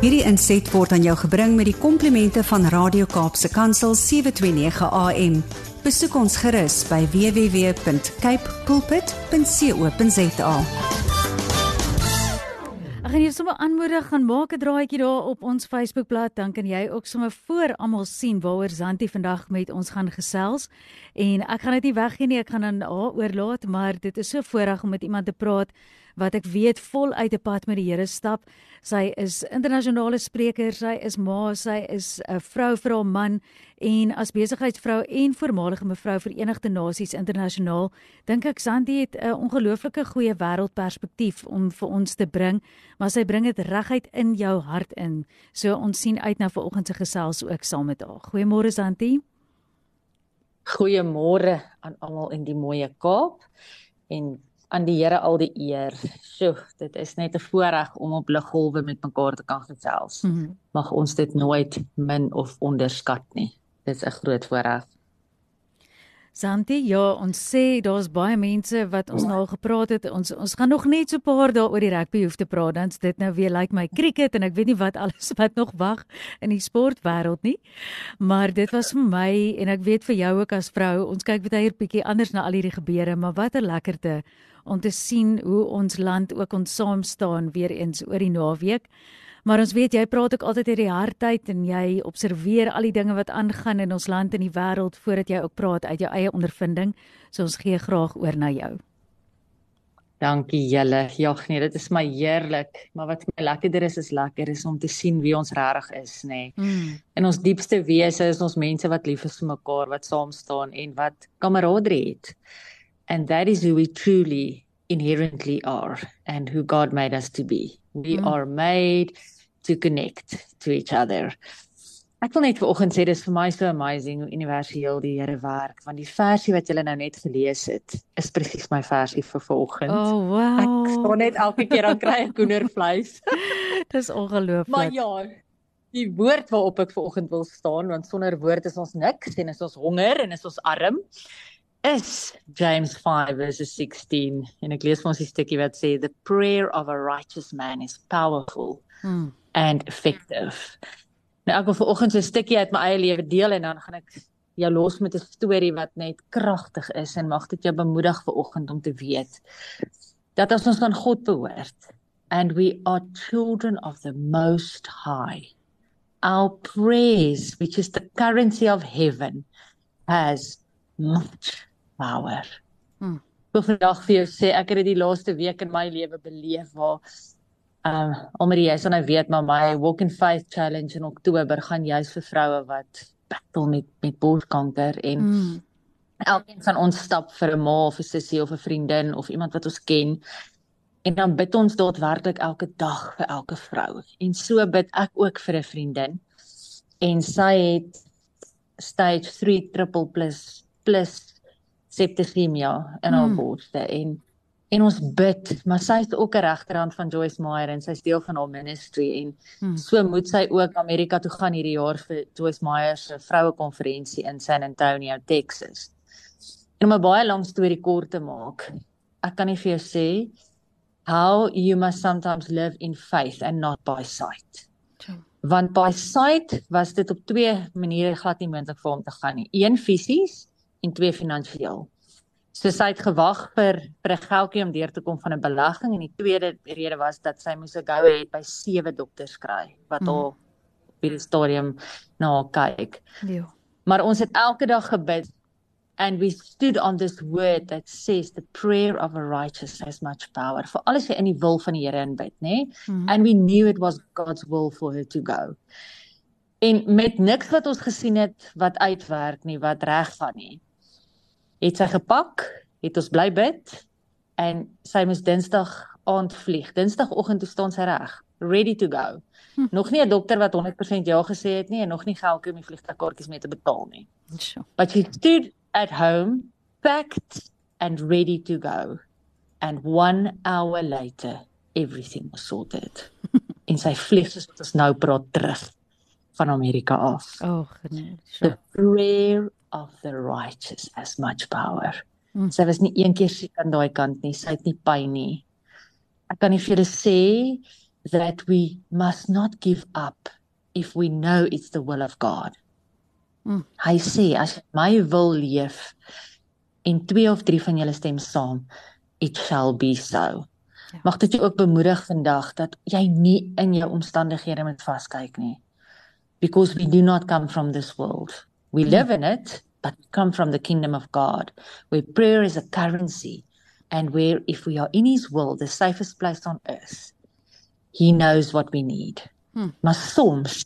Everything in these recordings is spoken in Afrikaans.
Hierdie inset word aan jou gebring met die komplimente van Radio Kaapse Kansel 729 AM. Besoek ons gerus by www.cape pulpit.co.za. Ek gaan jou sommer aanmoedig gaan maak 'n draaitjie daar op ons Facebookblad, dan kan jy ook sommer voor almal sien waaroor Zanti vandag met ons gaan gesels. En ek gaan dit nie weggee nie, ek gaan aan haar oorlaat, maar dit is so voorreg om met iemand te praat wat ek weet vol uit 'n pad met die Here stap. Sy is internasionale spreker, sy is ma, sy is 'n vrou vir haar man en as besigheidsvrou en voormalige mevrou Verenigde Nasies internasionaal, dink ek Sandy het 'n ongelooflike goeie wêreldperspektief om vir ons te bring, maar sy bring dit reguit in jou hart in. So ons sien uit na vanoggend se gesels ook saam met haar. Goeiemôre Sandy. Goeiemôre aan almal in die mooi Kaap en aan die Here al die eer. Sjoe, dit is net 'n voorreg om op liggolwe met mekaar te kan gesels. Mm -hmm. Mag ons dit nooit min of onderskat nie. Dit is 'n groot voorreg. Santi, ja, ons sê daar's baie mense wat ons nou al gepraat het. Ons ons gaan nog net so 'n paar dae oor die rugby hoef te praat. Dan's dit nou weer lyk like my cricket en ek weet nie wat alles wat nog wag in die sportwêreld nie. Maar dit was vir my en ek weet vir jou ook as vrou, ons kyk baie 'n bietjie anders na al hierdie gebeure, maar wat 'n lekkerte om te sien hoe ons land ook ons saam staan weer eens oor die naweek. Maar ons weet jy praat ook altyd uit die hartheid en jy observeer al die dinge wat aangaan in ons land en die wêreld voordat jy ook praat uit jou eie ondervinding. So ons gee graag oor na jou. Dankie julle. Ja, nee, dit is my heerlik, maar wat my lekkerder is is lekker is om te sien wie ons regtig is, nê. Nee. Mm. En ons diepste wese is ons mense wat lief is vir mekaar, wat saam staan en wat kameraderie het. And that is who we truly inherently are and who God made us to be. We mm. are made to connect to each other. Ek wil net vanoggend sê dis vir my so amazing hoe universeel die Here werk want die versie wat julle nou net gelees het is presies my versie vir vanoggend. Oh wow. Ek staan net elke keer dan kry ek koendervleis. dis ongelooflik. Maar ja, die woord waarop ek vanoggend wil staan want sonder woord is ons niks en is ons honger en is ons arm is James 5 verses 16 en ek lees vir ons 'n stukkie wat sê the prayer of a righteous man is powerful hmm. and effective. Nou ek wil vanoggend 'n stukkie uit my eie lewe deel en dan gaan ek jou los met 'n storie wat net kragtig is en mag dit jou bemoedig vanoggend om te weet dat as ons aan God behoort and we are children of the most high our praise which is the currency of heaven has much power. Hmm. Ek vandag vir jou sê ek het dit die laaste week in my lewe beleef waar ehm um, omdat jy sou nou weet maar my walk in faith challenge in Oktober gaan juis vir vroue wat battle met met borskanker en hmm. elkeen van ons stap vir 'n ma of 'n sussie of 'n vriendin of iemand wat ons ken en dan bid ons daadwerklik elke dag vir elke vrou en so bid ek ook vir 'n vriendin en sy het stage 3 triple plus plus septigemia in haar mm. borste en en ons bid maar sy is ook 'n regterhand van Joyce Meyer en sy's deel van haar ministry en mm. so moet sy ook Amerika toe gaan hierdie jaar vir Joyce Meyer se vroue konferensie in San Antonio, Texas. En om 'n baie lang storie kort te maak, ek kan nie vir jou sê how you must sometimes live in faith and not by sight. Want by sight was dit op twee maniere glad nie moontlik vir hom te gaan nie. Een fisies en twee finansiëel. So sy het gewag vir vir 'n geldjie om deur te kom van 'n belegging en die tweede rede was dat sy moes 'n goue het by sewe dokters kry wat al mm. by die stadium na kyk. Ja. Maar ons het elke dag gebid and we stood on this word that says the prayer of a righteous has much power. For alles jy in die wil van die Here inbid, nê? Nee? Mm. And we knew it was God's will for her to go. En met niks wat ons gesien het wat uitwerk nie, wat reg gaan nie het sy gepak, het ons bly bid en sy moes Dinsdag aand vlieg. Dinsdagoggend toe staan sy reg, ready to go. Hm. Nog nie 'n dokter wat 100% ja gesê het nie en nog nie geld om die vliegtuigkaartjies mee te betaal nie. Sure. But she stood at home, packed and ready to go. And 1 hour later, everything was sorted. en sy vlieg soos wat ons nou praat terug van Amerika af. O, oh, genade. Sure. The prayer of the righteous as much power. Mm. Sy was nie een keer siek aan daai kant nie, sy het nie pyn nie. Ek kan nie vir julle sê that we must not give up if we know it's the will of God. Mm. Hy sê as my wil leef en twee of drie van julle stem saam, it shall be so. Ja. Mag dit jou ook bemoedig vandag dat jy nie in jou omstandighede moet vaskyk nie. Because we do not come from this world. We mm. live in it, but come from the kingdom of God, where prayer is a currency and where if we are in his will, the safest place on earth, he knows what we need. Hmm. Maar soms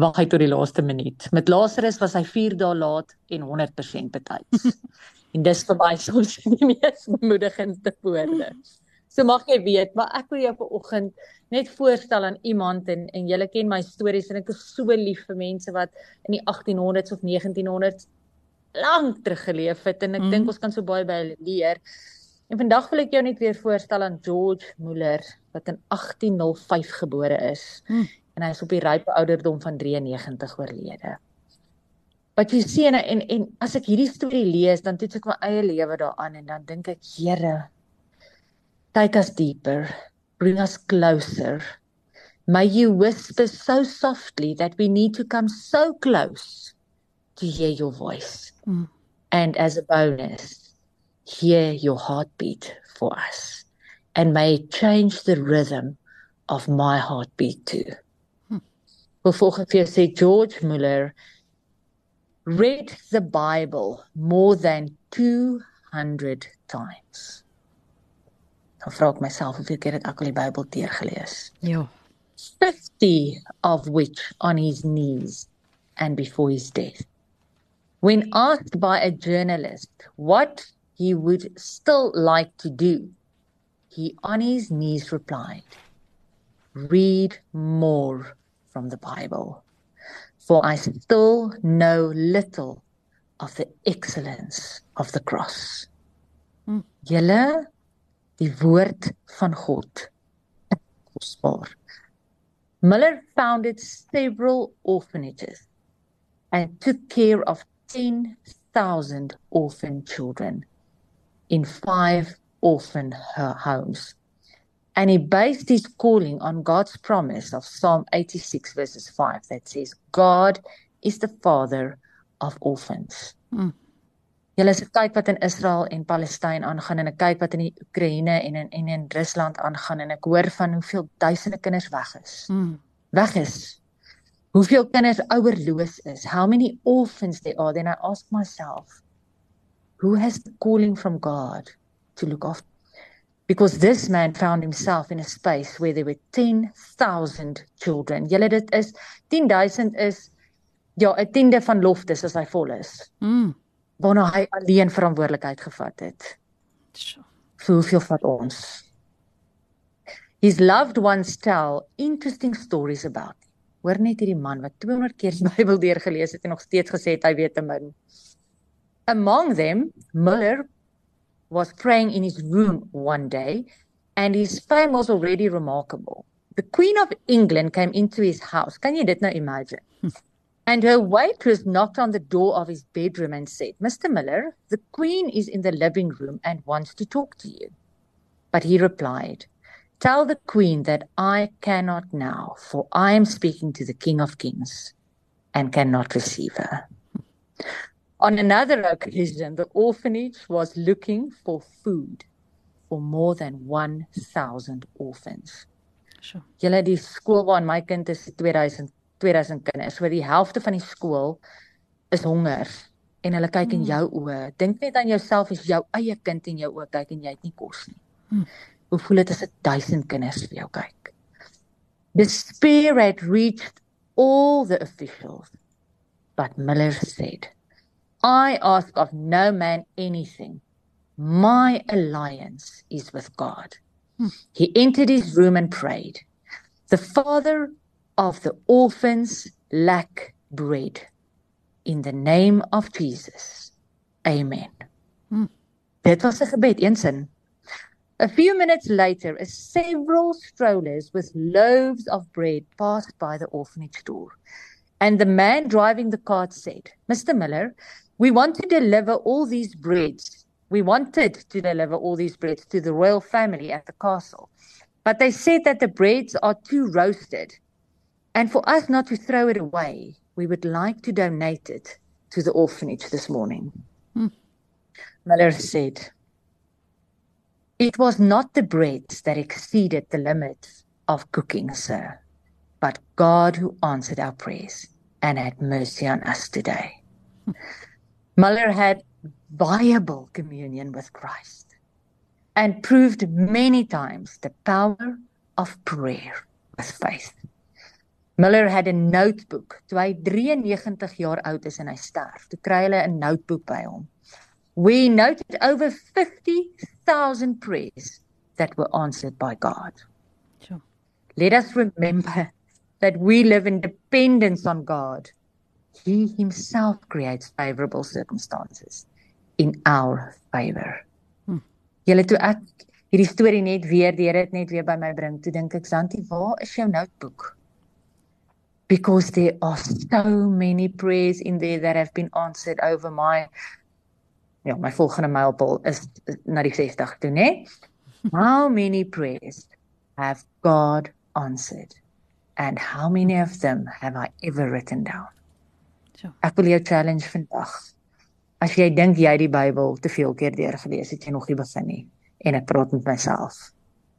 wag hy tot die laaste minuut. Met Lazarus was hy 4 dae laat en 100% betyds. en dis vir my soms die mees bemoedigende woorde. So mag jy weet, maar ek wil jou vanoggend net voorstel aan iemand en en julle ken my stories en ek is so lief vir mense wat in die 1800s of 1900s lank terug geleef het en ek mm. dink ons kan so baie by hulle leer. En vandag wil ek jou net weer voorstel aan George Muller wat in 1805 gebore is. Mm. En hy is op die rype ouderdom van 93 oorlede. Wat jy sien en en as ek hierdie storie lees, dan toets ek my eie lewe daaraan en dan dink ek, Here, take us deeper, bring us closer. May you whisper so softly that we need to come so close to hear your voice. Mm. And as a bonus, hear your heartbeat for us. And may it change the rhythm of my heartbeat too. Hmm. Vervolgens sê George Muller read the Bible more than 200 times. Dan vra ek myself hoeveel keer het ek al die Bybel deurgelees? Ja. 50 of which on his knees and before his death. When asked by a journalist what he would still like to do, he on his knees replied, Read more from the Bible, for I still know little of the excellence of the cross. Mm. Julle die woord van God kosbaar. Miller founded several orphanages and took care of 10,000 orphan children in five orphan homes. And he based his calling on God's promise of Psalm 86, verses 5, that says, God is the father of orphans. Mm. Julle as ek kyk wat in Israel en Palestynë aangaan en ek kyk wat in die Oekraïne en in en in Rusland aangaan en ek hoor van hoeveel duisende kinders weg is. Mm. Weg is hoeveel kinders ouerloos is. How many orphans there are? Then I ask myself, who has the calling from God to look after? Because this man found himself in a space where there were 10,000 children. Julle dit is 10,000 is ja, 'n tiende van loftes as hy vol is. Mm. Waarna hy alleen verantwoordelikheid gevat het. So. Hoeveel vat ons? His loved ones tell interesting stories about Hoor net hierdie man wat 200 keer die Bybel deurgelees het en nog steeds gesê het hy weet te min. Among them, Muller was praying in his room one day and his fame was already remarkable. The Queen of England came into his house. Can you dit nou imagine? And her waitress knocked on the door of his bedroom and said, "Mr. Miller, the Queen is in the living room and wants to talk to you." But he replied, Tell the queen that I cannot now, for I am speaking to the King of Kings and cannot receive her. On another occasion, the orphanage was looking for food for more than 1,000 orphans. Sure. Julle die skool waar my kind is 2000 2000 kinders. So die helfte van die skool is honger en hulle kyk in hmm. jou oë. Dink net aan jouself as jou eie kind in jou oë kyk en jy het nie kos nie. Hmm. Hoe voel dit as 'n duisend kinders vir jou kyk? The spirit reached all the officials. But Miller said, I ask of no man anything. My alliance is with God. Hmm. He entered his room and prayed. The father of the orphans lack bread. In the name of Jesus. Amen. Hmm. Dit was 'n gebed, een sin. A few minutes later, a several strollers with loaves of bread passed by the orphanage door. And the man driving the cart said, Mr. Miller, we want to deliver all these breads. We wanted to deliver all these breads to the royal family at the castle. But they said that the breads are too roasted. And for us not to throw it away, we would like to donate it to the orphanage this morning. Hmm. Miller said, It was not the breads that exceeded the limits of cooking, sir, but God who answered our prayers and had mercy on us today. Muller had viable communion with Christ and proved many times the power of prayer with faith. Miller had 'n notebook toe hy 93 jaar oud is en hy sterf. Toe kry hulle 'n notebook by hom. We noted over 50,000 prayers that were answered by God. Sure. Let us remember that we live in dependence on God. He himself creates favorable circumstances in our favor. Hmm. Julle toe ek hierdie storie net weer, die Here het net weer by my bring. Toe dink ek, Santi, waar is jou notebook? Because there are so many prayers in there that have been answered over my ja, my volgende mylpaal is na die 60 toe, né? How many prayers have God answered? and how many of them have I ever written down? So. Ek wil jou challenge vandag. As jy dink jy die Bybel te veel keer deurgelees het, jy nog nie begin nie en ek praat met myself.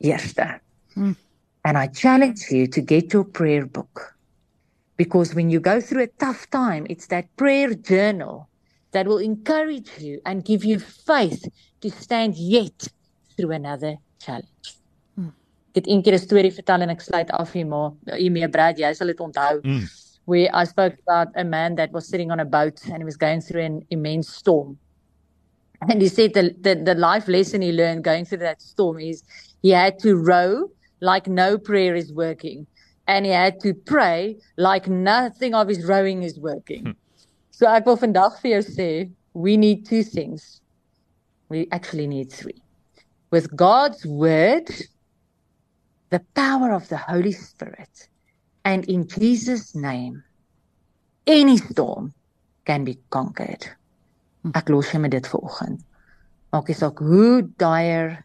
Eerste. Hmm. And I challenge you to get your prayer book. Because when you go through a tough time, it's that prayer journal that will encourage you and give you faith to stand yet through another challenge. Ek het eendag 'n storie vertel en ek sluit af hier maar hiermee Brad jy sal dit onthou. Mm. Where I spoke about a man that was sitting on a boat and he was going through an immense storm. And he said the, the the life lesson he learned going through that storm is he had to row like no prayer is working and he had to pray like nothing of his rowing is working. Hmm. So ek wil vandag vir jou sê we need two things. We actually need three. With God's word the power of the Holy Spirit. And in Jesus' name, any storm can be conquered. Ek los jy met dit vanoggend. Maak nie saak hoe dire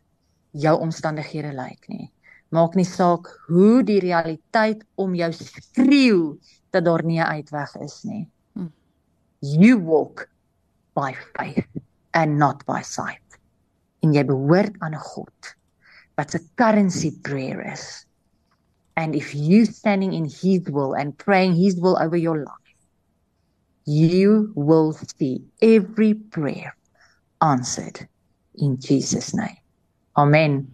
jou omstandighede lyk nie. Maak nie saak hoe die realiteit om jou skreeu dat daar nie 'n uitweg is nie. Hm. You walk by faith and not by sight. En jy behoort aan 'n God but a currency prayer is. And if you standing in his will and praying his will over your life, you will see every prayer answered in Jesus name. Amen.